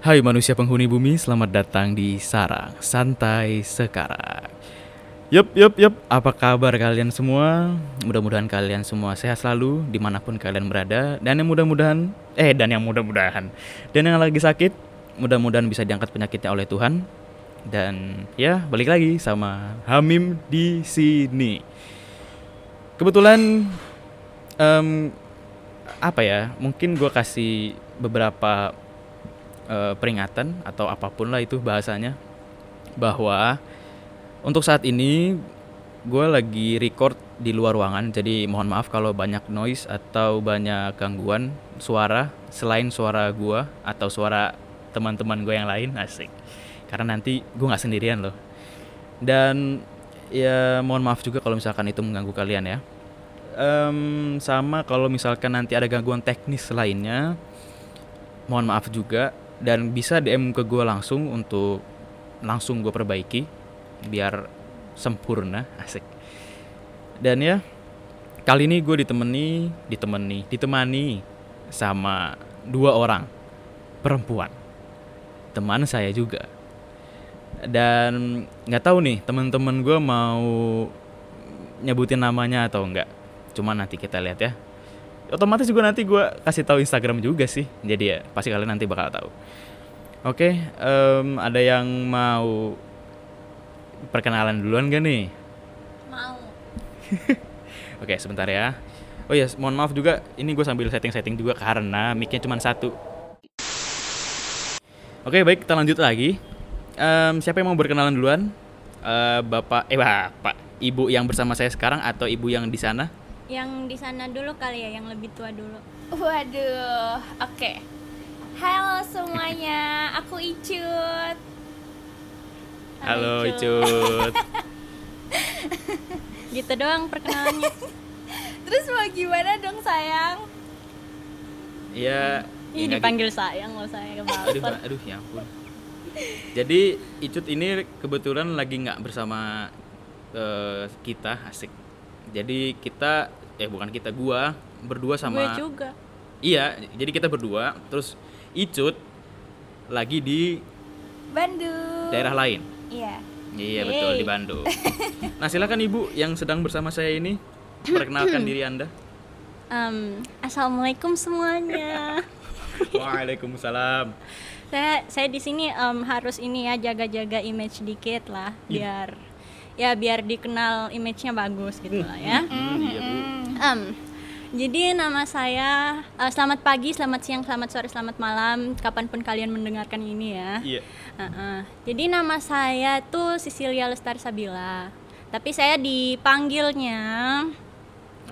Hai manusia penghuni bumi, selamat datang di Sarang Santai Sekarang. Yup, yup, yup. Apa kabar kalian semua? Mudah-mudahan kalian semua sehat selalu di mana pun kalian berada. Dan yang mudah-mudahan, eh dan yang mudah-mudahan, dan yang lagi sakit, mudah-mudahan bisa diangkat penyakitnya oleh Tuhan. Dan ya balik lagi sama Hamim di sini. Kebetulan, em, apa ya? Mungkin gue kasih beberapa eh, peringatan atau apa pun lah itu bahasanya bahwa untuk saat ini gue lagi record di luar ruangan. Jadi mohon maaf kalau banyak noise atau banyak gangguan suara selain suara gue atau suara teman-teman gue yang lain asik. Karena nanti gue nggak sendirian loh. Dan ya mohon maaf juga kalau misalkan itu mengganggu kalian ya. Em, sama kalau misalkan nanti ada gangguan teknis lainnya mohon maaf juga dan bisa DM ke gue langsung untuk langsung gue perbaiki biar sempurna asik. Dan ya kali ini gue ditemani ditemani ditemani sama dua orang perempuan. Teman saya juga. Dan nggak tahu nih teman-teman gue mau nyebutin namanya atau enggak cuman nanti kita lihat ya otomatis juga nanti gue kasih tahu Instagram juga sih. Jadi ya pasti kalian nanti bakal tahu. Oke em, ada yang mau perkenalan duluan gak nih? Mau. oke sebentar ya. Oh ya mohon maaf juga ini gue sambil setting-setting juga karena micnya cuma satu. Oke baik kita lanjut lagi. Em, siapa yang mau berkenalan duluan? Eh, bapak eh bapak ibu yang bersama saya sekarang atau ibu yang di sana Yang di sana dulu kali ya, yang lebih tua dulu. Waduh, oke. Halo semuanya, aku Icut. halo Icut Gitu doang perkenalannya. Terus mau gimana dong sayang? Iya. Ih, ya dipanggil sayang loh saya gitu. ke Aduh, aduh ya ampun. Jadi Icut ini kebetulan lagi nggak bersama eh, kita asik. Jadi kita eh bukan kita gua berdua Gue sama juga. Iya, jadi kita berdua terus Icut lagi di Bandung. daerah lain. Iya. Iya betul di Yeay. Bandung. Nah silakan ibu yang sedang bersama saya ini perkenalkan diri anda. Em, Assalamualaikum semuanya. Waalaikumsalam. saya saya di sini em, harus ini ya jaga-jaga image dikit lah Iya. biar ya biar dikenal image-nya bagus gitu lah ya. Hmm, iya bu. Em, jadi nama saya eh, selamat pagi, selamat siang, selamat sore, selamat malam, kapan pun kalian mendengarkan ini ya. Iya. Heeh. Jadi nama saya tuh Sisilia Lestari Sabila. Tapi saya dipanggilnya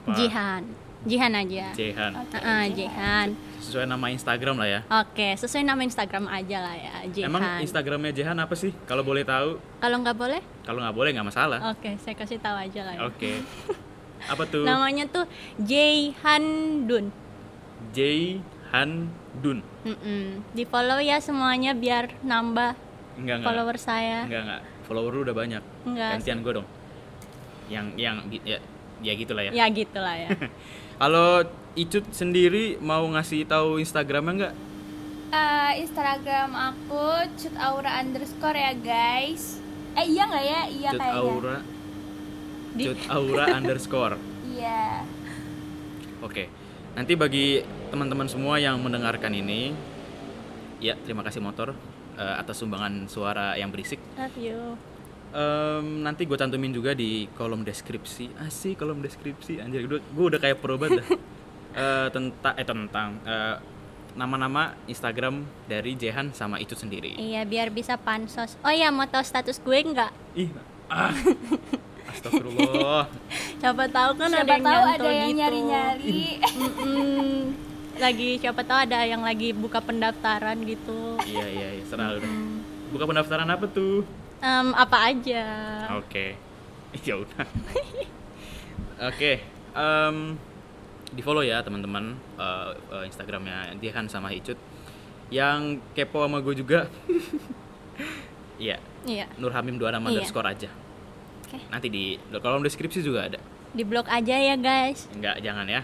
Apa? Jihan. Jihan aja. Jehan. Heeh, Jihan. Sesuai nama Instagram lah ya. Oke, sesuai nama Instagram aja lah ya, Jihan. Emang Instagramnya Jehan apa sih? Kalau boleh tahu? Kalau nggak boleh? Kalau nggak boleh nggak masalah. Oke, saya kasih tahu aja lah ya. Oke. Apa tuh? Namanya tuh Jihan Dun. J Han Dun. Mm-mm. Di follow ya semuanya biar nambah Enggak enggak. follower saya. Enggak enggak. Follower lu udah banyak. Enggak. Gantian gue dong. Yang yang ya ya gitulah ya. Ya gitulah ya. Kalau Icut sendiri mau ngasih tahu Instagramnya enggak? Eh, Instagram aku cut aura underscore ya guys. Eh iya nggak ya? Iya Cut kayaknya. Aura. Cut Aura underscore. Iya. Oke. Nanti bagi teman-teman semua yang mendengarkan ini, ya terima kasih motor eh, atas sumbangan suara yang berisik. Love you. Em, nanti gue cantumin juga di kolom deskripsi. Asik kolom deskripsi anjir gue gue udah kayak pro banget dah. Eh, tentang eh tentang eh, nama-nama Instagram dari Jehan sama itu sendiri. Iya, biar bisa pansos. Oh ya, mau tahu status gue nggak? Ih, ah. Astagfirullah. Siapa tahu kan ada Siapa yang tahu ada yang gitu. nyari-nyari. Lagi siapa tahu ada yang lagi buka pendaftaran gitu. iya iya iya, serah lu deh. Buka pendaftaran apa tuh? Em, apa aja? Oke. Ya udah. Oke. em, di follow ya teman-teman eh, eh, Instagramnya dia kan sama Icut. Yang kepo sama gue juga. Iya, Iya, Nur Hamim 26 Iya. underscore aja. Oke. Nanti di kolom deskripsi juga ada. di blog aja ya guys. Enggak, jangan ya.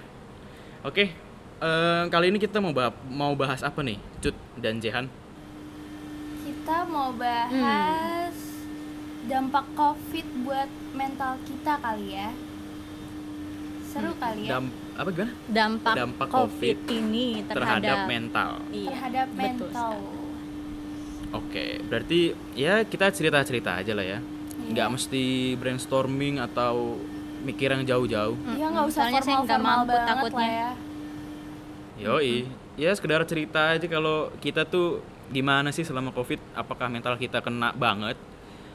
Oke. eh, kali ini kita mau bah- mau bahas apa nih, Cut dan Jehan? kita mau bahas dampak covid buat mental kita kali ya seru Hmm, kali ya Dam- apa gimana? Dampak, Dampak COVID, COVID ini Terhadap, terhadap, mental. Iya, terhadap betul mental. Oke, berarti ya kita cerita-cerita aja lah ya. Nggak mesti brainstorming atau mikir yang jauh-jauh. Iya nggak usah Soalnya saya nggak mampu banget takutnya. lah ya Yoi, ya sekedar cerita aja kalau kita tuh gimana sih selama covid, apakah mental kita kena banget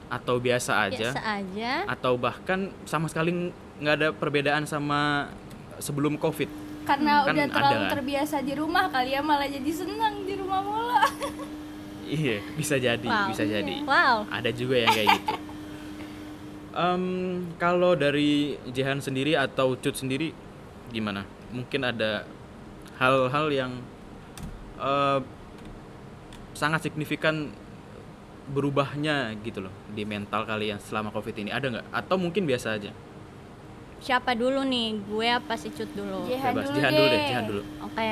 atau biasa aja, Biasa aja. atau bahkan sama sekali nggak ada perbedaan sama sebelum covid. karena Kan udah terlalu ada kan? terbiasa di rumah kali ya malah jadi senang di rumah mulu Iya, bisa jadi, Wow. bisa jadi. Wow. Ada juga yang kayak gitu. Em, kalau dari Jehan sendiri atau Cut sendiri gimana? Mungkin ada hal-hal yang eh, sangat signifikan berubahnya gitu loh di mental kalian selama covid ini ada nggak? Atau mungkin biasa aja? Siapa dulu nih? Gue apa si Cut dulu? Jehan Bebas. dulu Jehan dulu deh, deh. Jehan dulu. Oke.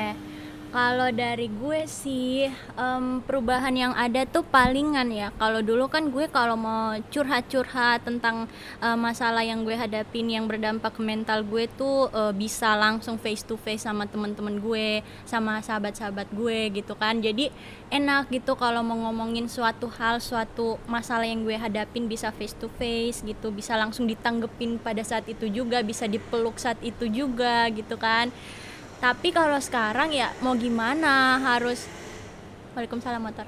Kalau dari gue sih em, perubahan yang ada tuh palingan ya. Kalau dulu kan gue kalau mau curhat-curhat tentang eh, masalah yang gue hadapin yang berdampak ke mental gue tuh eh, bisa langsung face to face sama teman-teman gue, sama sahabat-sahabat gue gitu kan. Jadi enak gitu kalau mau ngomongin suatu hal, suatu masalah yang gue hadapin bisa face to face gitu, bisa langsung ditanggepin pada saat itu juga, bisa dipeluk saat itu juga gitu kan tapi kalau sekarang ya mau gimana? Harus Waalaikumsalam motor.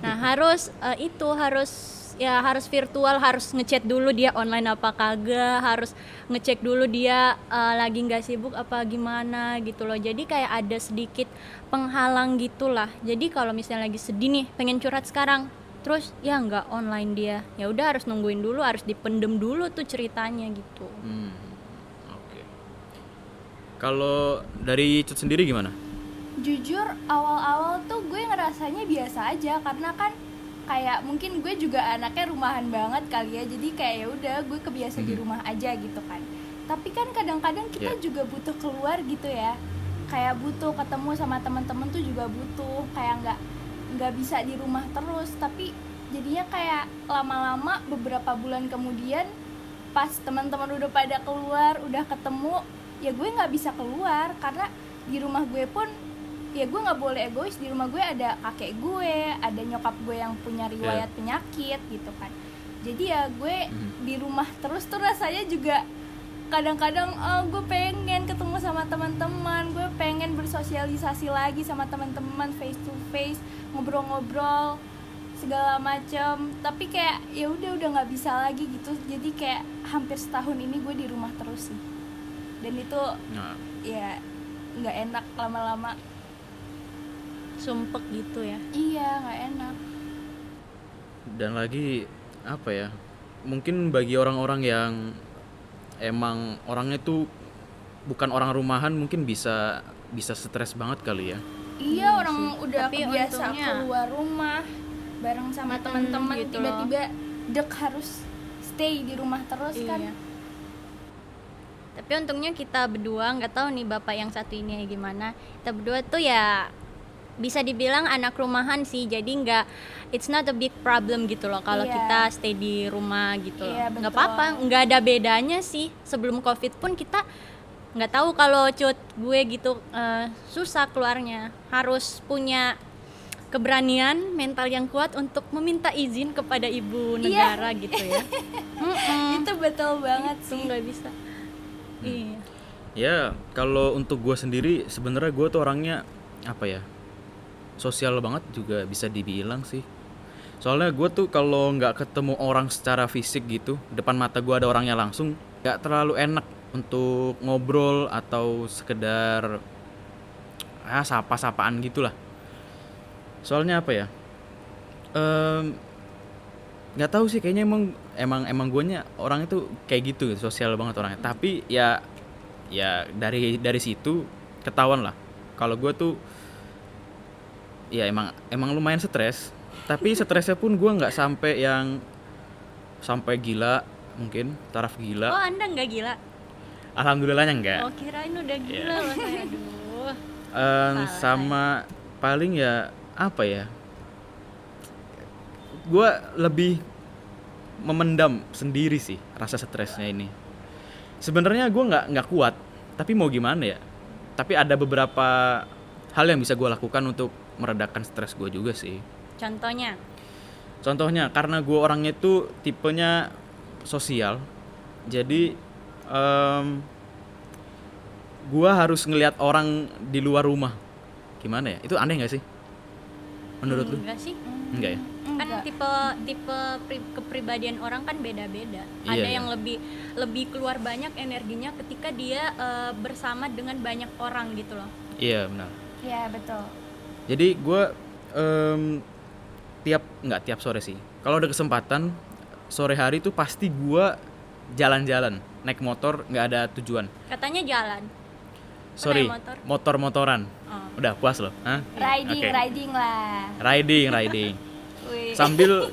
Nah harus eh, itu harus ya harus virtual harus ngechat dulu dia online apa kagak harus ngecek dulu dia eh, lagi nggak sibuk apa gimana gitu loh. Jadi kayak ada sedikit penghalang gitulah. Jadi kalau misalnya lagi sedih nih pengen curhat sekarang terus ya nggak online dia. Ya udah harus nungguin dulu harus dipendem dulu tuh ceritanya gitu. Hmm. Kalau dari Cut sendiri gimana? jujur awal-awal tuh gue ngerasanya biasa aja karena kan kayak mungkin gue juga anaknya rumahan banget kali ya jadi kayak ya udah gue kebiasa di Mhm. rumah aja gitu kan tapi kan kadang-kadang kita Yeah. juga butuh keluar gitu ya kayak butuh ketemu sama teman-teman tuh juga butuh kayak nggak nggak bisa di rumah terus tapi jadinya kayak lama-lama beberapa bulan kemudian pas teman-teman udah pada keluar udah ketemu ya gue nggak bisa keluar karena di rumah gue pun ya gue nggak boleh egois. Di rumah gue ada kakek gue ada nyokap gue yang punya riwayat penyakit gitu kan. Jadi ya gue Mhm. di rumah terus tuh rasanya juga kadang-kadang oh gue pengen ketemu sama teman-teman gue pengen bersosialisasi lagi sama teman-teman face to face ngobrol-ngobrol segala macam tapi kayak ya udah udah nggak bisa lagi gitu. Jadi kayak hampir setahun ini gue di rumah terus sih dan itu Nah, ya nggak enak lama-lama sumpek gitu ya iya nggak enak dan lagi apa ya? Mungkin bagi orang-orang yang emang orangnya tuh bukan orang rumahan mungkin bisa bisa stres banget kali ya. iya orang udah Tapi kebiasa keluar rumah bareng sama teman-teman gitu tiba-tiba dek harus stay di rumah terus kan Iya. Tapi untungnya kita berdua nggak tahu nih bapak yang satu ini gimana. Kita berdua tuh ya bisa dibilang anak rumahan sih. Jadi nggak it's not a big problem gitu loh kalau Iya. kita stay di rumah gitu loh. Iya, Nggak apa-apa, nggak ada bedanya sih. Sebelum covid pun kita nggak tahu kalau cut gue gitu eh, susah keluarnya. Harus punya keberanian mental yang kuat untuk meminta izin kepada ibu Iya. negara gitu ya. Mm-mm. itu betul banget itu sih nggak bisa iya Ya kalau untuk gue sendiri sebenarnya gue tuh orangnya apa ya sosial banget juga bisa dibilang sih. Soalnya gue tuh kalau nggak ketemu orang secara fisik gitu depan mata gue ada orangnya langsung nggak terlalu enak untuk ngobrol atau sekedar ah sapa-sapaan gitulah. Soalnya apa ya? Nggak tahu sih kayaknya emang emang emang guanya orang itu kayak gitu sosial banget orangnya. Tapi ya ya dari dari situ ketahuan lah. Kalau gue tuh ya emang emang lumayan stres. Tapi stresnya pun gue nggak sampai yang sampai gila mungkin taraf oh gila anda nggak gila? Alhamdulillahnya enggak oh kirain udah gila loh saya. Aduh. Em, Salah sama paling ya apa ya? Gue lebih memendam sendiri sih rasa stresnya ini. Sebenarnya gue nggak nggak kuat tapi mau gimana ya? Tapi ada beberapa hal yang bisa gue lakukan untuk meredakan stres gue juga sih. Contohnya, contohnya karena gue orangnya tuh tipenya sosial jadi em gue harus ngelihat orang di luar rumah. Gimana ya? Itu aneh nggak sih? Menurut lu? Enggak sih? enggak ya Kan Enggak. tipe tipe pri- kepribadian orang kan beda-beda. Iya, Ada iya. yang lebih lebih keluar banyak energinya ketika dia eh, bersama dengan banyak orang gitu loh. iya benar Iya betul. Jadi gue tiap nggak tiap sore sih. Kalau ada kesempatan sore hari tuh pasti gue jalan-jalan naik motor nggak ada tujuan. Katanya jalan. Sorry, motor? motor-motoran. Oh. Udah puas loh? Hah? Riding, Oke. riding lah. Riding, riding. Wih. Sambil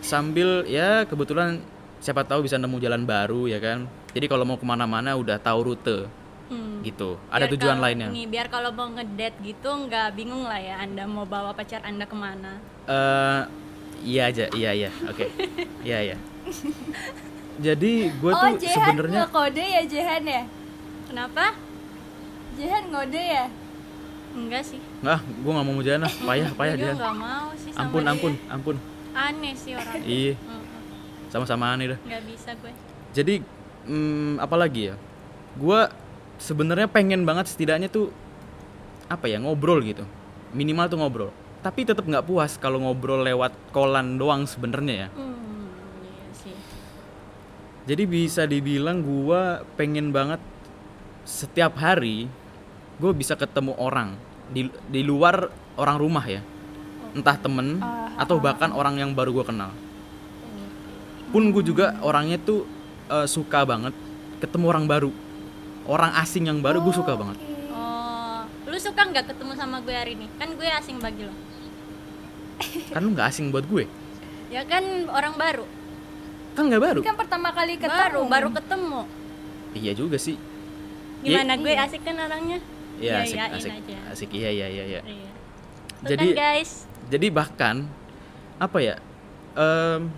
sambil ya kebetulan siapa tahu bisa nemu jalan baru ya kan. Jadi kalau mau ke mana-mana udah tahu rute Hmm. gitu. Ada Biar tujuan kalau- lainnya. Nih, biar kalau mau ngedate gitu nggak bingung lah ya Anda mau bawa pacar Anda ke mana. eh iya aja, iya iya, oke, iya iya. Jadi gue oh, tuh sebenarnya ngekode ya Jehan ya? Kenapa? Jehan ngode ya? Enggak sih. Nggak, gue nggak mau jalan lah, payah, payah Gue dia. nggak mau sih sama Ampun, dia. ampun, ampun. Aneh sih orang. Iya, sama-sama aneh dah. Nggak bisa gue. Jadi, hmm, apa lagi ya? Gue sebenarnya pengen banget setidaknya tuh apa ya ngobrol gitu, minimal tuh ngobrol. Tapi tetap nggak puas kalau ngobrol lewat kolan doang sebenarnya ya. Hmm, iya sih. Jadi bisa dibilang gue pengen banget setiap hari gue bisa ketemu orang di di luar orang rumah ya, entah temen Ah, atau bahkan orang yang baru gue kenal. Pun gue juga orangnya tuh eh, suka banget ketemu orang baru, orang asing yang baru gue suka banget. Oh, lu suka nggak ketemu sama gue hari ini? Kan gue asing bagi lo. Kan lu nggak asing buat gue, Ya kan orang baru. kan nggak baru. Kan pertama kali ketemu. Baru, baru ketemu. Iya juga sih. Gimana gue Iya. asik kan orangnya? Iya asik, Iyain asik, aja. asik. Iya iya iya. iya. Iya. Jadi- kan guys, jadi bahkan apa ya em,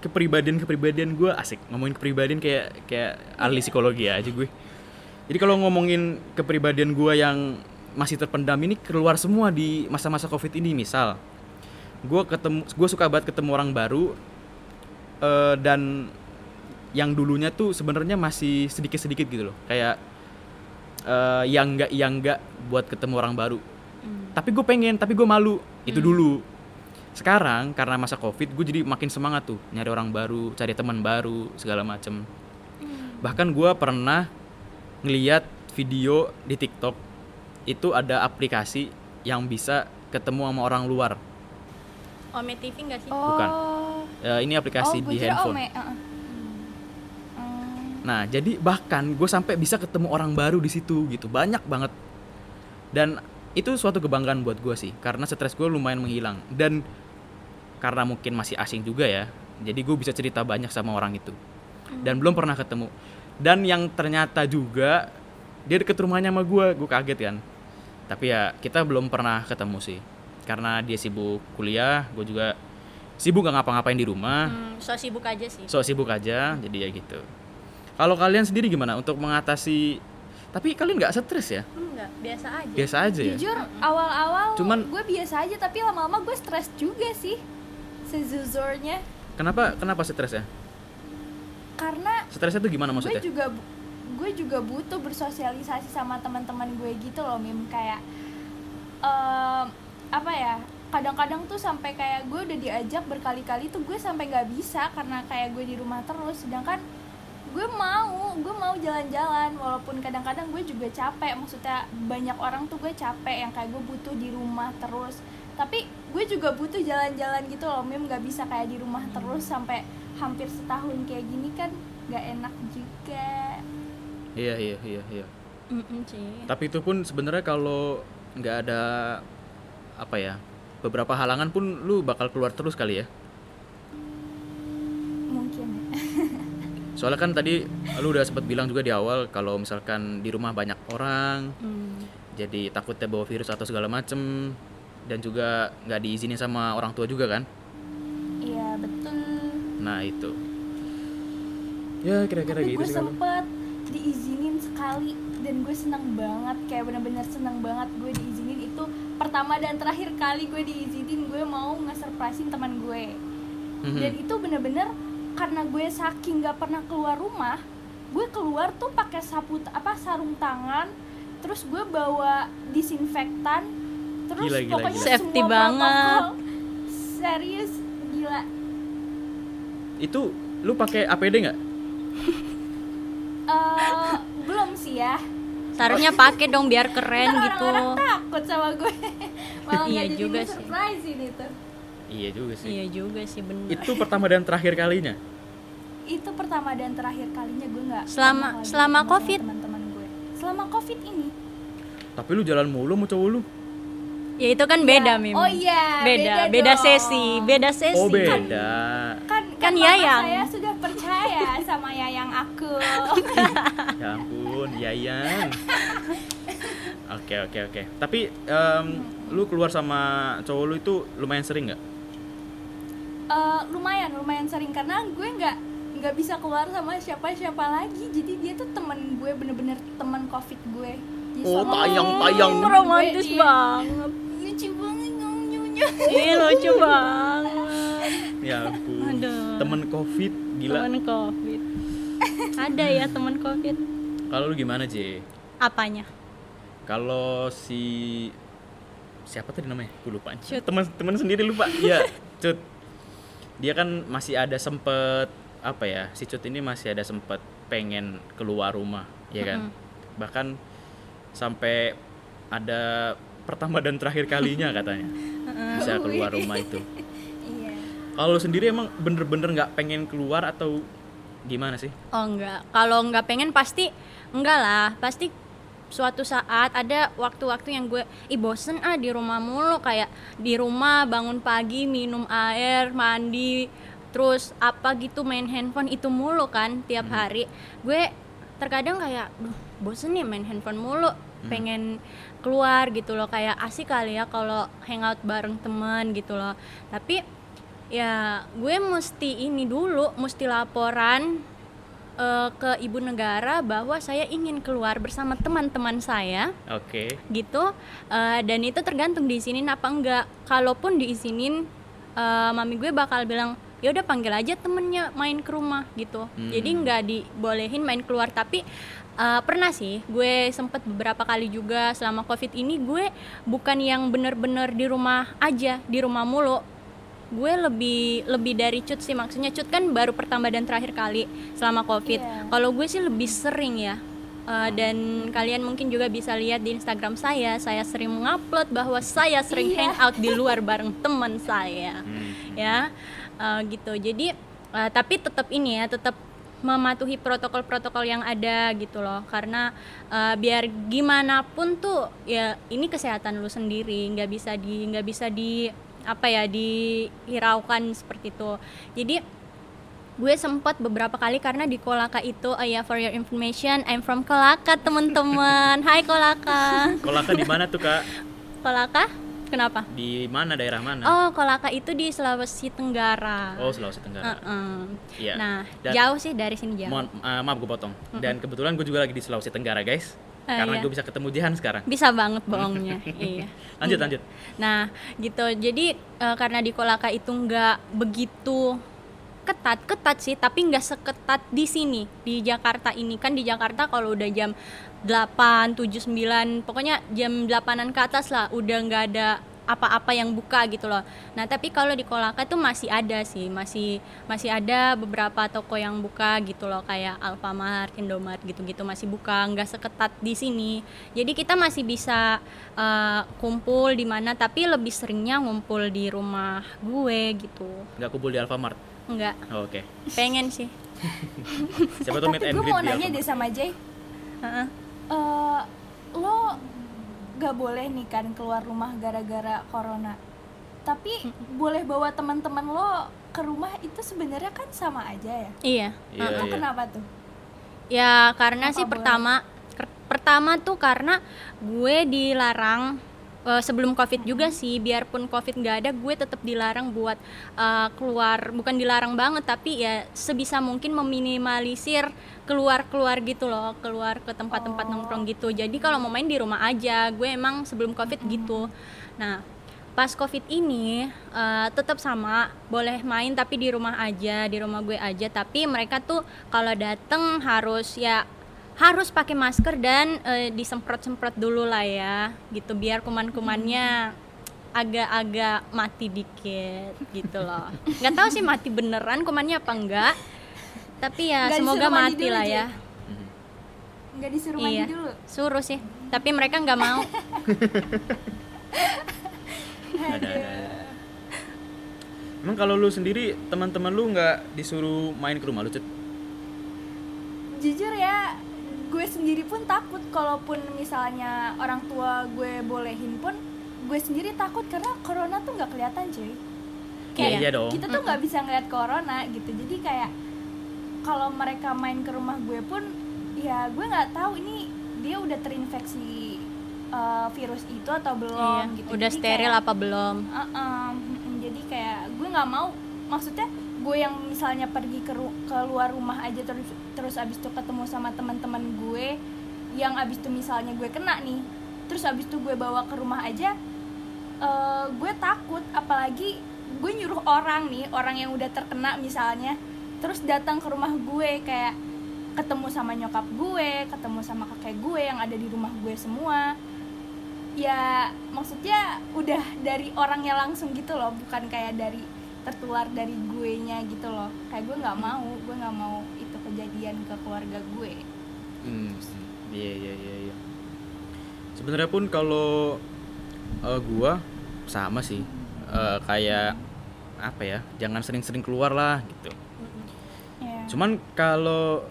kepribadian-kepribadian gue asik ngomongin kepribadian kayak kayak ahli psikologi aja gue jadi kalau ngomongin kepribadian gue yang masih terpendam ini keluar semua di masa-masa covid ini misal gue ketemu gue suka banget ketemu orang baru eh, dan yang dulunya tuh sebenarnya masih sedikit-sedikit gitu loh kayak eh, yang enggak yang enggak buat ketemu orang baru Hmm. tapi gue pengen tapi gue malu itu dulu sekarang karena masa covid gue jadi makin semangat tuh nyari orang baru cari teman baru segala macem bahkan gue pernah ngeliat video di tiktok itu ada aplikasi yang bisa ketemu sama orang luar Ome TV nggak sih? Oh. Bukan. Ya, ini aplikasi oh, di handphone Ome, uh-uh. Hmm. Nah, jadi bahkan gue sampai bisa ketemu orang baru di situ gitu, banyak banget. Dan itu suatu kebanggaan buat gue sih, karena stres gue lumayan menghilang. Dan karena mungkin masih asing juga ya, jadi gue bisa cerita banyak sama orang itu. Dan belum pernah ketemu. Dan yang ternyata juga dia deket rumahnya sama gue, gue kaget kan. Tapi ya kita belum pernah ketemu sih, karena dia sibuk kuliah, gue juga sibuk gak ngapa-ngapain di rumah Hmm, so sibuk aja sih. so sibuk aja jadi ya gitu kalau kalian sendiri gimana untuk mengatasi? Tapi kalian nggak stres ya? Enggak, biasa aja. biasa aja ya? Jujur awal-awal Cuman- gue biasa aja tapi lama-lama gue stres juga sih sejujurnya kenapa kenapa stres ya? Karena stresnya tuh gimana gue maksudnya juga bu- gue juga butuh bersosialisasi sama teman-teman gue gitu loh mim. Kayak em, apa ya kadang-kadang tuh sampai kayak gue udah diajak berkali-kali tuh gue sampai nggak bisa karena kayak gue di rumah terus. Sedangkan gue mau gue mau jalan-jalan walaupun kadang-kadang gue juga capek. Maksudnya banyak orang tuh gue capek yang kayak gue butuh di rumah terus. Tapi gue juga butuh jalan-jalan gitu loh mim. Nggak bisa kayak di rumah terus sampai hampir setahun kayak gini kan nggak enak juga. Iya iya iya iya. Mm-mm sih. tapi itu pun sebenarnya kalau nggak ada apa ya beberapa halangan pun lu bakal keluar terus kali ya mungkin soalnya kan tadi lu udah sempat bilang juga di awal kalau misalkan di rumah banyak orang Hmm. jadi takutnya bawa virus atau segala macem dan juga nggak diizinin sama orang tua juga kan iya betul Nah itu. Ya kira-kira gitu gue sih sempet diizinin sekali dan gue seneng banget kayak bener-bener seneng banget gue diizinin itu pertama dan terakhir kali gue diizinin gue mau nge-surprisein teman gue Mhm. dan itu bener-bener karena gue saking gak pernah keluar rumah gue keluar tuh pakai sapu apa sarung tangan terus gue bawa disinfektan terus Gila, gila, pokoknya gila. Safety semua banget. protokol. serius gila Itu lu pakai APD nggak? Eh, belum sih ya Seharusnya pakai dong biar keren Ntar gitu. orang-orang takut sama gue malah Iya nggak jadi juga sih. surprise ini tuh Iya juga sih. Iya juga sih bener. Itu pertama dan terakhir kalinya. itu pertama dan terakhir kalinya gue nggak Selama- selama COVID? teman-teman gue selama covid ini Tapi lu jalan mulu sama cowok lu. Ya itu kan beda, Ya. Mim. oh iya beda, beda, dong. sesi, beda sesi. Oh beda. kan Kan mama Yayang. saya sudah percaya sama yayang aku Ya ampun, Yayan. Oke oke oke. Tapi em, lu keluar sama cowok lu itu lumayan sering nggak? Eh, lumayan lumayan sering karena gue nggak nggak bisa keluar sama siapa siapa lagi jadi dia tuh temen gue bener-bener temen covid gue Jadi Oh, selama- tayang, tayang. Gue, romantis iya. banget. lucu banget nyunya Ih, lucu banget. Ya. Aduh. Temen covid gila. Temen covid. Ada ya temen covid. Kalau lu gimana J? Apanya? Kalau si siapa tadi namanya? Gue lupa. Cut. Teman teman sendiri lupa. Iya, Cut. Dia kan masih ada sempet apa ya? Si Cut ini masih ada sempet pengen keluar rumah, ya kan? Bahkan sampai ada pertama dan terakhir kalinya katanya bisa keluar rumah itu. iya Kalau sendiri emang bener-bener nggak pengen keluar atau gimana sih? Oh enggak. Kalau enggak pengen pasti enggak lah. Pasti suatu saat ada waktu-waktu yang gue ih bosen ah di rumah mulu. Kayak di rumah bangun pagi minum air mandi terus apa gitu main handphone itu mulu kan tiap hari. Gue terkadang kayak duh bosen nih main handphone mulu pengen keluar gitu loh. Kayak asik kali ya kalau hangout bareng teman gitu loh. Tapi ya gue mesti ini dulu mesti laporan eh, ke ibu negara bahwa saya ingin keluar bersama teman-teman saya. Oke. gitu. Eh, dan itu tergantung diizinin apa enggak. Kalaupun diizinin eh, mami gue bakal bilang ya udah panggil aja temennya main ke rumah gitu. Hmm. jadi nggak dibolehin main keluar. Tapi eh, pernah sih gue sempet beberapa kali juga selama covid ini gue bukan yang bener-bener di rumah aja di rumah mulu gue lebih lebih dari cut sih maksudnya cut kan baru pertama dan terakhir kali selama covid Iya. kalau gue sih lebih sering ya Uh, dan kalian mungkin juga bisa lihat di Instagram saya saya sering mengupload bahwa saya sering Iya. hangout di luar bareng teman saya Hmm. ya Uh, gitu jadi uh, tapi tetap ini ya tetap mematuhi protokol-protokol yang ada gitu loh karena uh, biar gimana pun tuh ya ini kesehatan lu sendiri nggak bisa di nggak bisa di apa ya dihiraukan seperti itu jadi gue sempat beberapa kali karena di Kolaka itu oh ya for your information I'm from Kolaka teman-teman Hai Kolaka Kolaka di mana tuh kak? Kolaka kenapa Di mana daerah mana? oh Kolaka itu di Sulawesi Tenggara Oh Sulawesi Tenggara. Heeh. Iya. nah Dan- jauh sih dari sini jauh Mohon eh, maaf gue potong. Dan kebetulan gue juga lagi di Sulawesi Tenggara guys. Ah, karena iya. gue bisa ketemu Jihan sekarang. bisa banget bohongnya iya Lanjut lanjut. Nah, gitu. Jadi eh, karena di Kolaka itu nggak begitu ketat, ketat sih, tapi nggak seketat di sini di Jakarta ini kan di Jakarta kalau udah jam 8, 7, 9, pokoknya jam 8-an ke atas lah udah nggak ada apa-apa yang buka gitu loh. Nah, tapi kalau di Kolaka tuh masih ada sih, masih masih ada beberapa toko yang buka gitu loh kayak Alfamart, Indomart gitu-gitu masih buka, nggak seketat di sini. Jadi kita masih bisa eh, kumpul di mana tapi lebih seringnya ngumpul di rumah gue gitu. Nggak kumpul di Alfamart. Enggak, Oh, Oke. pengen sih. Siapa tuh meet gue greet mau nanya deh sama Jay Heeh. Eh, lo gak boleh nih kan keluar rumah gara-gara corona tapi boleh bawa teman-teman lo ke rumah itu sebenarnya kan sama aja ya Iya. Iya, itu iya. kenapa tuh Ya karena Kenapa sih boleh? pertama pertama tuh karena gue dilarang eh, sebelum covid juga sih biarpun covid nggak ada gue tetap dilarang buat eh, keluar bukan dilarang banget tapi ya sebisa mungkin meminimalisir keluar keluar gitu loh keluar ke tempat-tempat Oh. nongkrong gitu. Jadi kalau mau main di rumah aja gue emang sebelum covid gitu. Nah pas covid ini eh, tetap sama boleh main tapi di rumah aja di rumah gue aja. Tapi mereka tuh kalau dateng harus ya harus pakai masker dan eh, disemprot-semprot dulu lah ya gitu biar kuman-kumannya agak-agak mati dikit gitu loh. Nggak tahu sih mati beneran kumannya apa enggak tapi ya Nggak semoga mati lah Jay? ya. nggak disuruh iya mandi dulu? suruh sih tapi mereka nggak mau. Ada emang kalau lu sendiri teman-teman lu nggak disuruh main ke rumah lu Cut? jujur ya gue sendiri pun takut. Kalaupun misalnya orang tua gue bolehin pun gue sendiri takut karena corona tuh nggak kelihatan cuy. Iya, iya dong. kita tuh nggak bisa ngeliat corona gitu. Jadi kayak kalau mereka main ke rumah gue pun ya gue nggak tahu ini dia udah terinfeksi uh, virus itu atau belum Iya, gitu. udah Jadi steril kayak- apa belum? Uh-uh, mm, jadi kayak gue nggak mau. Maksudnya gue yang misalnya pergi ke ru- keluar rumah aja terus terus abis itu ketemu sama teman-teman gue yang abis itu misalnya gue kena nih terus abis itu gue bawa ke rumah aja eh, gue takut. Apalagi gue nyuruh orang nih orang yang udah terkena misalnya terus datang ke rumah gue kayak ketemu sama nyokap gue ketemu sama kakek gue yang ada di rumah gue semua. Ya maksudnya udah dari orangnya langsung gitu loh bukan kayak dari tertular dari gue nya gitu loh kayak gue nggak mau gue nggak mau itu kejadian ke keluarga gue Hmm, iya iya iya iya. Sebenarnya pun kalau eh, gua sama sih. Eh, kayak apa ya? Jangan sering-sering keluar lah gitu. ya Cuman kalau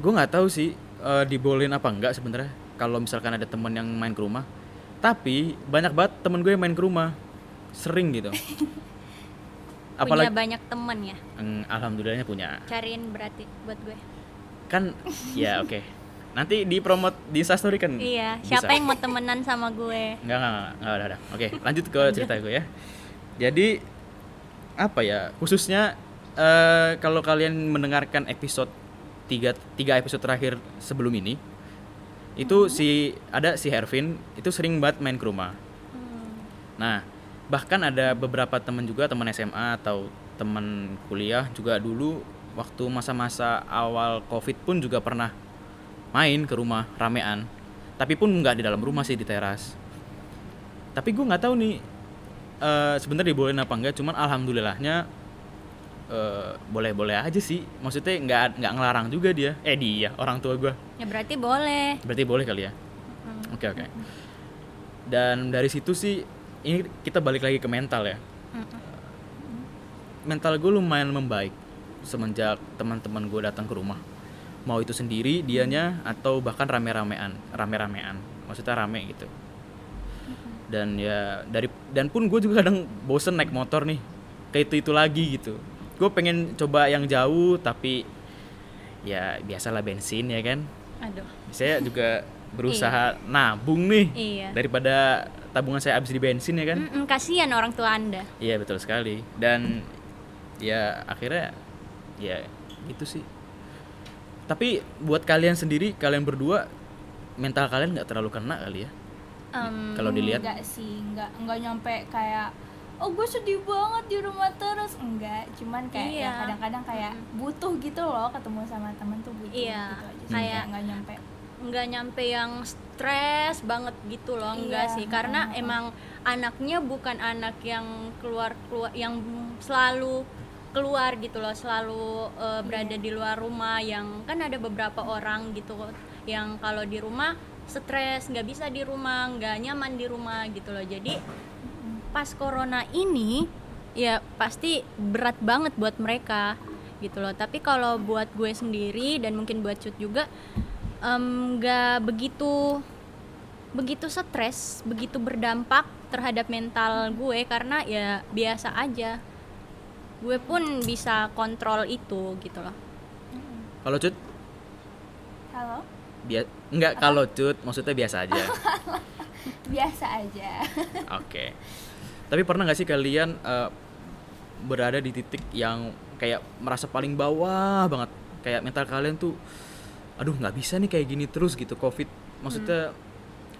gua nggak tahu sih eh, dibolehin apa enggak sebenarnya. Kalau misalkan ada temen yang main ke rumah. Tapi banyak banget temen gue yang main ke rumah. Sering gitu. punya Apalagi banyak temen ya Mm, alhamdulillahnya punya. cariin berarti buat gue Kan ya oke. Nanti di promote di Instastory kan. iya bisa. siapa yang mau temenan sama gue Enggak, enggak, enggak, enggak, udah, udah. Oke, lanjut ke cerita gue ya. Jadi apa ya? Khususnya eh, kalau kalian mendengarkan episode tiga, tiga episode terakhir sebelum ini, itu si ada si Hervin itu sering banget main ke rumah. Nah, bahkan ada beberapa teman juga teman SMA atau teman kuliah juga dulu waktu masa-masa awal Covid pun juga pernah main ke rumah ramean. Tapi pun nggak di dalam rumah sih di teras. Tapi gue nggak tahu nih eh sebenarnya dibolehin apa enggak. Cuman alhamdulillahnya eh, boleh-boleh aja sih. Maksudnya nggak nggak ngelarang juga dia. Eh dia orang tua gue. ya berarti boleh Berarti boleh kali ya. Oke oke. Dan dari situ sih ini kita balik lagi ke mental ya. Mental gue lumayan membaik semenjak teman-teman gue datang ke rumah. Mau itu sendiri dianya atau bahkan rame-ramean, rame-ramean. Maksudnya rame gitu. Dan ya dari dan pun gue juga kadang bosen naik motor nih. Kayak itu itu lagi gitu. Gue pengen coba yang jauh tapi ya biasalah bensin ya kan aduh saya juga berusaha nabung nih iya daripada tabungan saya habis di bensin ya kan? Mm-mm, kasihan orang tua anda. Iya betul sekali. Dan ya akhirnya ya gitu sih. Tapi buat kalian sendiri kalian berdua mental kalian nggak terlalu kena kali ya? Em, kalau dilihat. enggak sih enggak enggak nyampe kayak oh gue sedih banget di rumah terus. Enggak cuman kayak Iya. ya kadang-kadang kayak butuh gitu loh ketemu sama temen tuh butuh Iya, gitu aja sih. kayak- nggak nyampe nggak nyampe yang stres banget gitu loh enggak Iya, sih. Karena heeh. emang anaknya bukan anak yang keluar keluar yang selalu keluar gitu loh selalu eh, berada di luar rumah yang kan ada beberapa orang gitu yang kalau di rumah stres nggak bisa di rumah nggak nyaman di rumah gitu loh. Jadi pas corona ini ya pasti berat banget buat mereka gitu loh. Tapi kalau buat gue sendiri dan mungkin buat cut juga em, nggak begitu begitu stres begitu berdampak terhadap mental gue karena ya biasa aja. Gue pun bisa kontrol itu gitu loh. Kalau cut? Halo? Bia nggak kalau cut maksudnya biasa aja. Biasa aja. Oke. Tapi pernah nggak sih kalian eh, berada di titik yang kayak merasa paling bawah banget, kayak mental kalian tuh, aduh nggak bisa nih kayak gini terus gitu, covid, maksudnya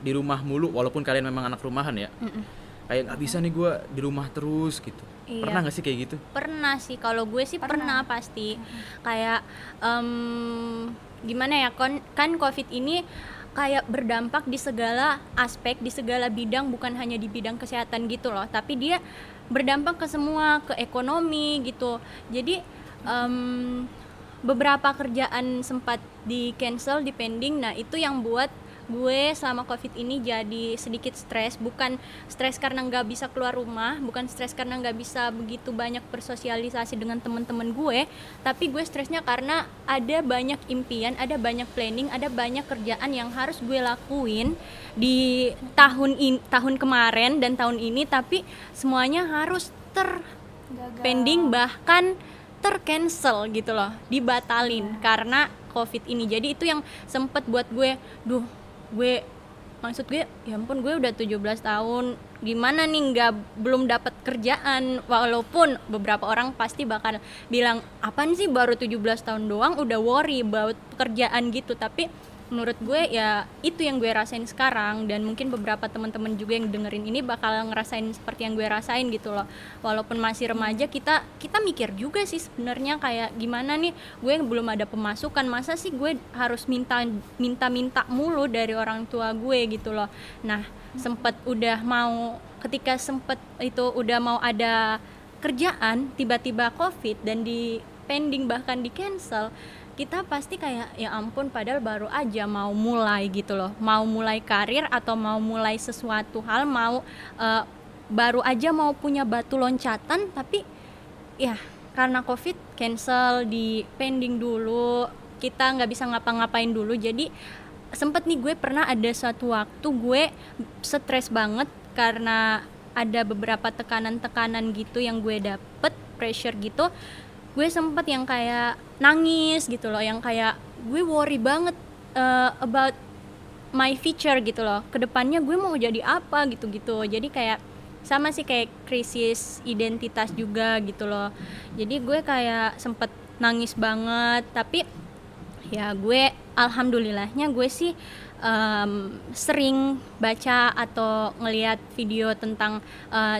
di rumah mulu, walaupun kalian memang anak rumahan ya, Mm-mm. kayak nggak bisa nih gue di rumah terus gitu. Iya. Pernah nggak sih kayak gitu? pernah sih kalau gue sih pernah, Pernah. pasti kayak em, gimana ya kon kan covid ini kayak berdampak di segala aspek di segala bidang bukan hanya di bidang kesehatan gitu loh tapi dia berdampak ke semua ke ekonomi gitu jadi em, beberapa kerjaan sempat di cancel di pending. Nah itu yang buat gue selama covid ini jadi sedikit stres. Bukan stres karena nggak bisa keluar rumah bukan stres karena nggak bisa begitu banyak bersosialisasi dengan teman-teman gue tapi gue stresnya karena ada banyak impian ada banyak planning ada banyak kerjaan yang harus gue lakuin di tahun in, tahun kemarin dan tahun ini tapi semuanya harus ter pending. Bahkan tercancel gitu loh dibatalin karena covid ini. Jadi itu yang sempet buat gue duh gue maksud gue ya ampun gue udah 17 tahun gimana nih nggak belum dapat kerjaan. Walaupun beberapa orang pasti bakal bilang apaan sih baru 17 tahun doang udah worry about pekerjaan gitu. Tapi menurut gue ya itu yang gue rasain sekarang. Dan mungkin beberapa teman-teman juga yang dengerin ini bakal ngerasain seperti yang gue rasain gitu loh. Walaupun masih remaja kita kita mikir juga sih sebenarnya kayak gimana nih? Gue belum ada pemasukan masa sih gue harus minta minta minta mulu dari orang tua gue gitu loh? Nah sempet udah mau ketika sempet itu udah mau ada kerjaan tiba-tiba covid dan di pending bahkan di cancel kita pasti kayak ya ampun padahal baru aja mau mulai gitu loh. Mau mulai karir atau mau mulai sesuatu hal mau eh, baru aja mau punya batu loncatan tapi ya karena covid cancel di pending dulu kita nggak bisa ngapa-ngapain dulu. Jadi sempet nih gue pernah ada suatu waktu gue stres banget karena ada beberapa tekanan-tekanan gitu yang gue dapet pressure gitu. Gue sempet yang kayak nangis gitu loh yang kayak gue worry banget uh, about my future gitu loh. Ke depannya gue mau jadi apa gitu-gitu. Jadi kayak sama sih kayak krisis identitas juga gitu loh. Jadi gue kayak sempet nangis banget tapi ya gue alhamdulillahnya gue sih em, sering baca atau ngelihat video tentang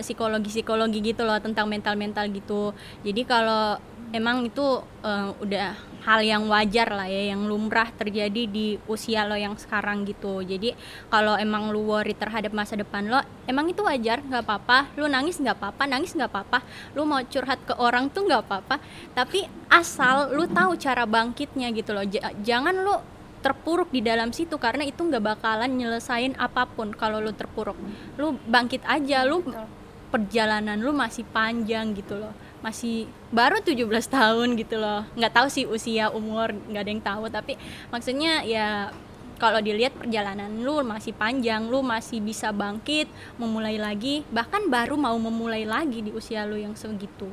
psikologi psikologi gitu loh tentang mental mental gitu. Jadi kalau emang itu eh, udah hal yang wajar lah ya yang lumrah terjadi di usia lo yang sekarang gitu. Jadi kalau emang lu worry terhadap masa depan lo emang itu wajar nggak apa-apa. Lu nangis nggak apa-apa. Nangis nggak apa-apa. Lu mau curhat ke orang tuh nggak apa-apa. Tapi asal lu tahu cara bangkitnya gitu loh. Ja- jangan lu terpuruk di dalam situ karena itu nggak bakalan nyelesain apa pun kalau lu terpuruk. Lu bangkit aja lu Betul. perjalanan lu masih panjang gitu loh masih baru 17 tahun gitu loh nggak tahu sih usia umur nggak ada yang tahu tapi maksudnya ya kalau dilihat perjalanan lu masih panjang lu masih bisa bangkit memulai lagi bahkan baru mau memulai lagi di usia lu yang segitu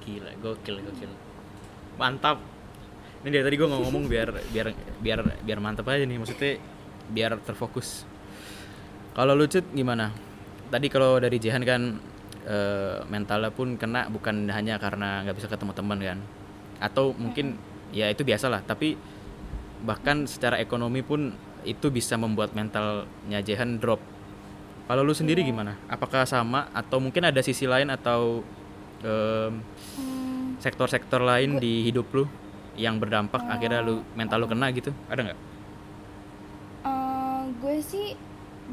Gila, gokil, gokil. Mantap. Ini dari tadi gue ngomong biar biar biar biar mantap aja nih, maksudnya biar terfokus. Kalau lu Cut, gimana? Tadi kalau dari Jehan kan eh, mentalnya pun kena bukan hanya karena nggak bisa ketemu teman kan, atau mungkin ya itu biasa lah. Tapi bahkan secara ekonomi pun itu bisa membuat mentalnya Jehan drop. Kalau lu sendiri gimana? Apakah sama atau mungkin ada sisi lain atau em, Hmm, sektor-sektor lain di hidup lu yang berdampak akhirnya lu mental lu kena gitu ada nggak eh, gue sih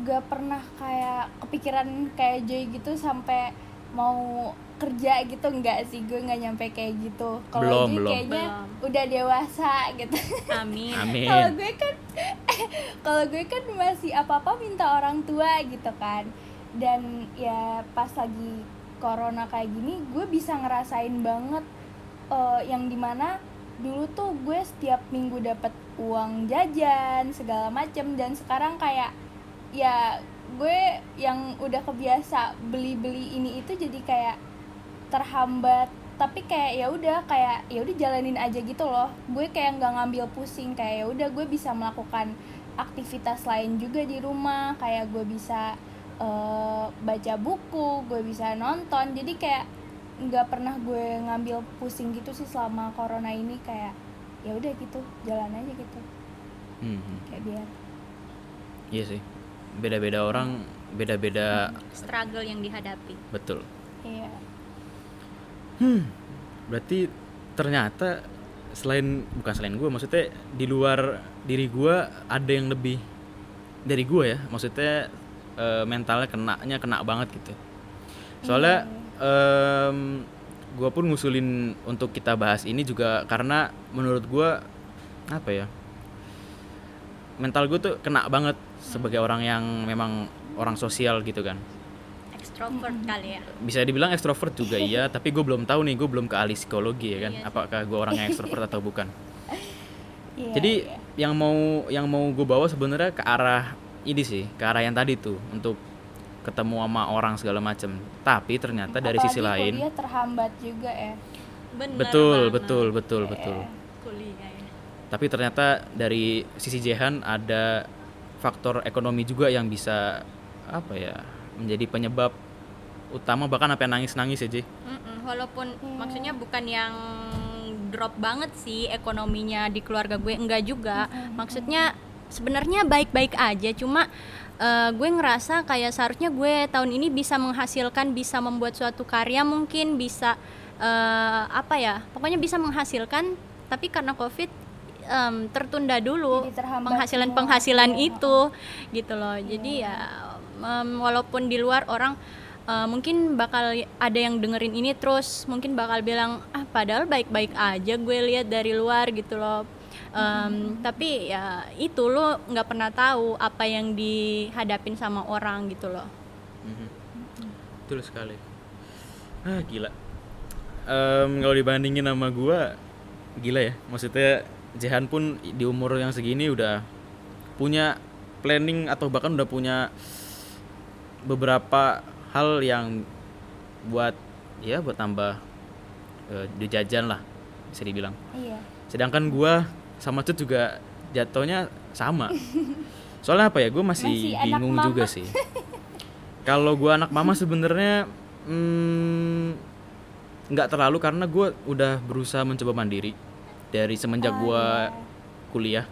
gak pernah kayak kepikiran kayak Joy gitu sampai mau kerja gitu enggak sih? Gue nggak nyampe kayak gitu. Kalau belum. kayaknya Belum. udah dewasa gitu. Amin. Amin. Kalau gue kan kalau gue kan masih apa apa minta orang tua gitu kan. Dan ya pas lagi corona kayak gini gue bisa ngerasain banget eh, yang di mana dulu tuh gue setiap minggu dapat uang jajan segala macem. Dan sekarang kayak ya gue yang udah kebiasa beli-beli ini itu jadi kayak terhambat. Tapi kayak ya udah kayak ya udah jalanin aja gitu loh. Gue kayak nggak ngambil pusing kayak ya udah gue bisa melakukan aktivitas lain juga di rumah. Kayak gue bisa eh, baca buku gue bisa nonton. Jadi kayak nggak pernah gue ngambil pusing gitu sih selama corona ini. Kayak ya udah gitu jalan aja gitu. Hmm, hmm. kayak biar. Iya sih beda-beda orang beda-beda struggle yang dihadapi. Betul. Iya. Berarti ternyata selain bukan selain gue maksudnya di luar diri gue ada yang lebih dari gue ya maksudnya eh, mentalnya kenanya kena banget gitu. Soalnya em, gue pun ngusulin untuk kita bahas ini juga karena menurut gue apa ya mental gue tuh kena banget sebagai orang yang memang orang sosial gitu kan. Extrovert kali ya? Bisa dibilang ekstrovert juga iya. Tapi gue belum tahu nih gue belum ke ahli psikologi ya kan. Iya apakah gue orang yang ekstrovert atau bukan? Iya, jadi iya. yang mau yang mau gue bawa sebenarnya ke arah ini sih ke arah yang tadi tuh untuk ketemu sama orang segala macem. Tapi ternyata dari sisi lain kuliah terhambat juga ya. Bener betul banget. betul betul betul. Kuliah ya. Tapi ternyata dari sisi Jehan ada faktor ekonomi juga yang bisa apa ya menjadi penyebab utama bahkan sampai nangis nangis aja Mm-mm, walaupun Iya. maksudnya bukan yang drop banget sih ekonominya di keluarga gue enggak juga. Maksudnya sebenarnya baik-baik aja cuma eh, gue ngerasa kayak seharusnya gue tahun ini bisa menghasilkan bisa membuat suatu karya mungkin bisa eh, apa ya pokoknya bisa menghasilkan tapi karena covid em, tertunda dulu terhambat penghasilan semua. penghasilan Iya. itu gitu loh jadi ya em, walaupun di luar orang eh, mungkin bakal ada yang dengerin ini terus mungkin bakal bilang ah padahal baik-baik aja gue lihat dari luar gitu loh Em, tapi ya itu lo nggak pernah tahu apa yang dihadapin sama orang gitu loh Mhm. Betul sekali. Ah gila. Em, kalau dibandingin sama gua, gila ya. Maksudnya Jehan pun di umur yang segini udah punya planning atau bahkan udah punya beberapa hal yang buat ya buat tambah eh, di jajan lah bisa dibilang. iya Sedangkan gua sama Cut juga jatuhnya sama. Soalnya apa ya? Gue masih, Masih bingung juga sih. Kalau gua anak mama sebenarnya hmm, nggak terlalu karena gua udah berusaha mencoba mandiri dari semenjak Oh, gua iya. kuliah.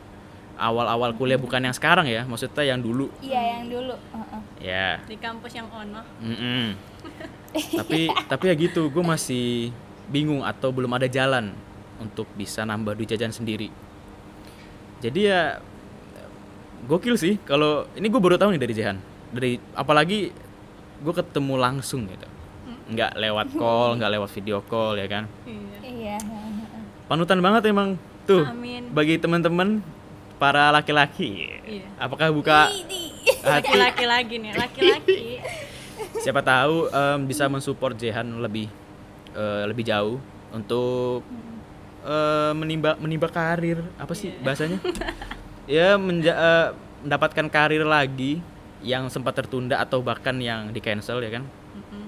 Awal-awal kuliah bukan yang sekarang ya, maksudnya yang dulu. iya yang dulu Heeh. Ya. di kampus yang ono Mm-mm. tapi tapi ya gitu, gue masih bingung atau belum ada jalan untuk bisa nambah duit jajan sendiri. Jadi ya gokil sih kalau ini gue baru tahu nih dari Jehan. Dari apalagi gue ketemu langsung gitu. Nggak lewat call, nggak lewat video call ya kan. heeh. Panutan banget emang. Tuh Amin. bagi teman-teman para laki-laki. Iya. Apakah buka hati? Laki-laki lagi nih laki-laki. Siapa tahu em, bisa mensupport Jehan lebih eh, lebih jauh untuk eh, menimba menimba karir. Apa sih bahasanya? Ya menja- eh, mendapatkan karir lagi yang sempat tertunda atau bahkan yang di cancel ya kan? Mm-mm.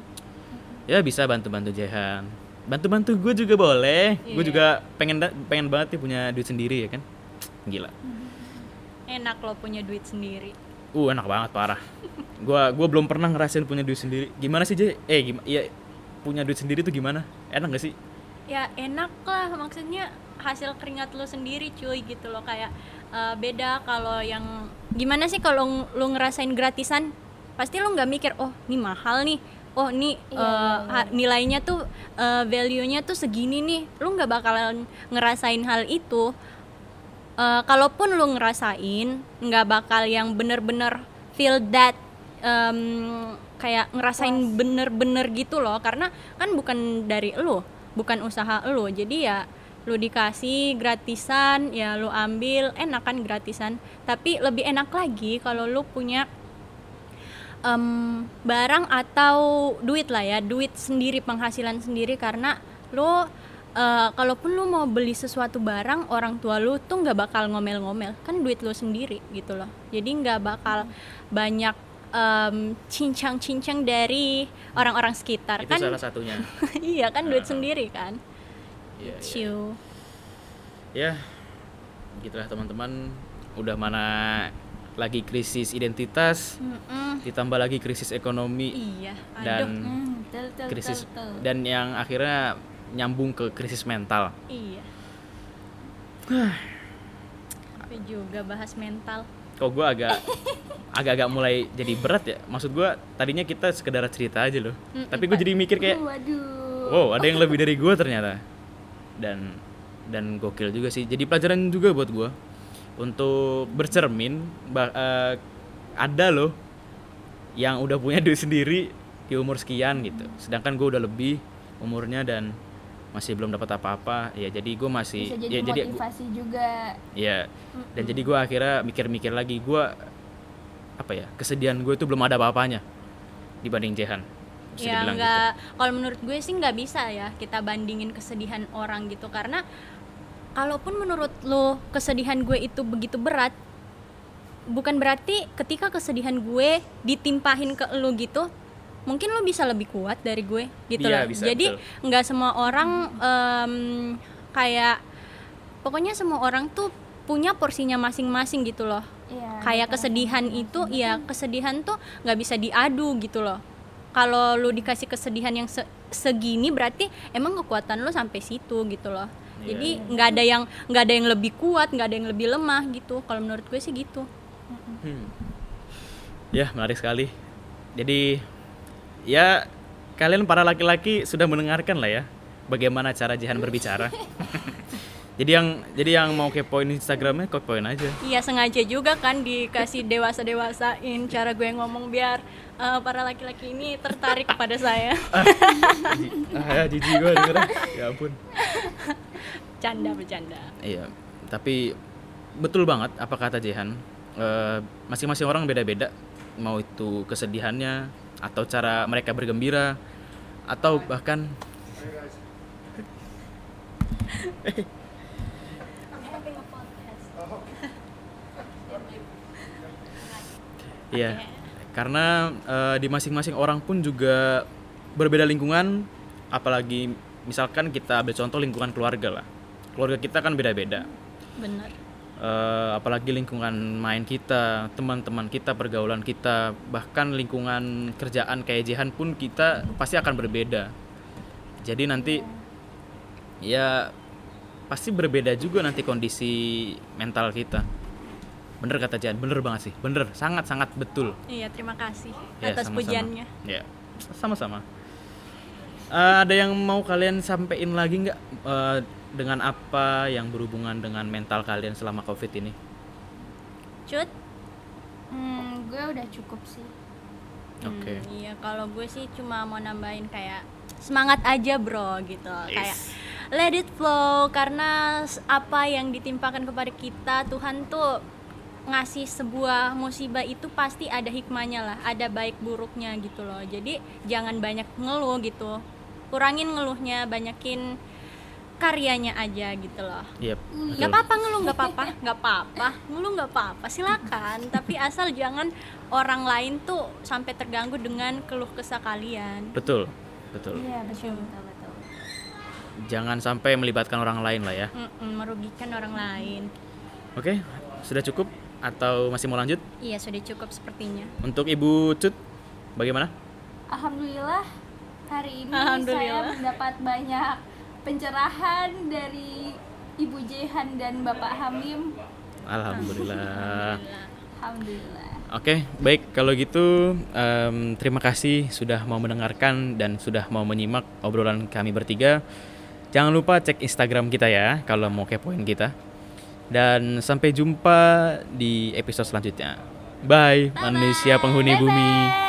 ya bisa bantu bantu Jehan bantu bantu gue juga boleh. Gue Iya. juga pengen pengen banget nih punya duit sendiri ya kan? Gila. Enak lo punya duit sendiri. Uh enak banget parah. Gua gua belum pernah ngerasain punya duit sendiri. Gimana sih Je eh gimana ya punya duit sendiri tuh gimana? Enak gak sih? Ya enak lah. Maksudnya hasil keringat lo sendiri cuy gitu loh. Kayak eh, beda kalau yang gimana sih kalau lo ngerasain gratisan? Pasti lo nggak mikir oh ini mahal nih oh ini Iya, iya, ha- nilainya tuh eh, value-nya tuh segini nih. Lo nggak bakalan ngerasain hal itu. Eh, kalaupun lo ngerasain nggak bakal yang bener-bener feel that em, kayak ngerasain bener-bener gitu loh. Karena kan bukan dari lo bukan usaha lo jadi ya lo dikasih gratisan ya lo ambil enak kan gratisan. Tapi lebih enak lagi kalau lo punya em, barang atau duit lah ya duit sendiri penghasilan sendiri. Karena lo eh, kalaupun lo mau beli sesuatu barang orang tua lo tuh nggak bakal ngomel-ngomel. Kan duit lo sendiri gitu loh. Jadi nggak bakal banyak em, cincang-cincang dari orang-orang sekitar. Itu kan salah satunya. iya kan duit sendiri kan. Iya, iya. ciu ya gitulah teman-teman. Udah mana lagi krisis identitas, Mm-mm. ditambah lagi krisis ekonomi Iya, dan. Hmm, betul, betul, krisis betul, betul. dan yang akhirnya nyambung ke krisis mental. Iya. Tapi juga bahas mental. Kok gue agak agak-agak mulai jadi berat ya. Maksud gue tadinya kita sekedar cerita aja loh. Mm-mm. Tapi gue jadi mikir kayak, Waduh. wow ada yang lebih dari gue ternyata. Dan dan gokil juga sih. Jadi pelajaran juga buat gue untuk bercermin. Bah, eh, ada loh yang udah punya duit sendiri di umur sekian gitu. Sedangkan gue udah lebih umurnya dan masih belum dapat apa-apa. Ya jadi gue masih Bisa jadi ya jadi motivasi juga. Ya, dan jadi gue akhirnya mikir-mikir lagi gue apa ya kesedihan gue itu belum ada apa-apanya dibanding Jehan. Ya nggak kalau menurut gue sih nggak bisa ya kita bandingin kesedihan orang gitu karena kalaupun menurut lo kesedihan gue itu begitu berat bukan berarti ketika kesedihan gue ditimpahin ke lo gitu mungkin lo bisa lebih kuat dari gue gitu Iya, loh. bisa, jadi nggak semua orang em, kayak pokoknya semua orang tuh punya porsinya masing-masing gitu loh. Iya. kayak kesedihan itu ya kesedihan tuh nggak bisa diadu gitu loh. Kalau lu dikasih kesedihan yang se- segini berarti emang kekuatan lu sampai situ gitu loh Iya, jadi nggak ada yang nggak ada yang lebih kuat nggak ada yang lebih lemah gitu kalau menurut gue sih gitu. Hmm. Ya menarik sekali. Jadi ya kalian para laki-laki sudah mendengarkan lah ya bagaimana cara Jehan berbicara. jadi yang jadi yang mau kepoin Instagramnya kepoin aja. iya sengaja juga kan dikasih dewasa dewasain cara gue ngomong biar eh, para laki-laki ini tertarik kepada saya ah ya jijik gue dengernya. Ya ampun. canda bercanda Iya, tapi betul banget apa kata Jehan. Eh, masing-masing orang beda-beda. Mau itu kesedihannya atau cara mereka bergembira atau bahkan Iya, karena eh, di masing-masing orang pun juga berbeda lingkungan, apalagi misalkan kita ambil contoh lingkungan keluarga lah. Keluarga kita kan beda-beda. bener Eh, apalagi lingkungan main kita, teman-teman kita, pergaulan kita, bahkan lingkungan kerjaan kayak Jehan pun kita pasti akan berbeda. Jadi nanti ya pasti berbeda juga nanti kondisi mental kita. Bener kata Jehan, bener banget sih, bener, sangat-sangat betul. iya terima kasih Ya, atas pujiannya Ya, sama-sama. Eh, ada yang mau kalian sampein lagi nggak eh, dengan apa yang berhubungan dengan mental kalian selama COVID ini? cut Hmm, gue udah cukup sih. Oke. Hmm, iya, kalau gue sih cuma mau nambahin kayak semangat aja bro gitu. Kayak let it flow karena apa yang ditimpakan kepada kita Tuhan tuh ngasih sebuah musibah itu pasti ada hikmahnya lah, ada baik buruknya gitu loh. Jadi jangan banyak ngeluh gitu. Kurangin ngeluhnya, banyakin karyanya aja gitu loh. Yep, Gak apa-apa ngeluh, gak apa-apa, gak apa-apa, ngeluh gak apa-apa, silakan. Tapi asal jangan orang lain tuh sampai terganggu dengan keluh kesah kalian. Betul, betul. Iya, betul, betul, betul. Jangan sampai melibatkan orang lain lah ya. Mm-mm, merugikan orang lain. Oke, sudah cukup atau masih mau lanjut? Iya sudah cukup sepertinya. Untuk Ibu Cut, bagaimana? Alhamdulillah hari ini Alhamdulillah. saya mendapat banyak pencerahan dari Ibu Jehan dan Bapak Hamim. Alhamdulillah. Alhamdulillah. Oke, baik kalau gitu em, terima kasih sudah mau mendengarkan dan sudah mau menyimak obrolan kami bertiga. Jangan lupa cek Instagram kita ya kalau mau kepoin kita. Dan sampai jumpa di episode selanjutnya. Bye, manusia penghuni bumi.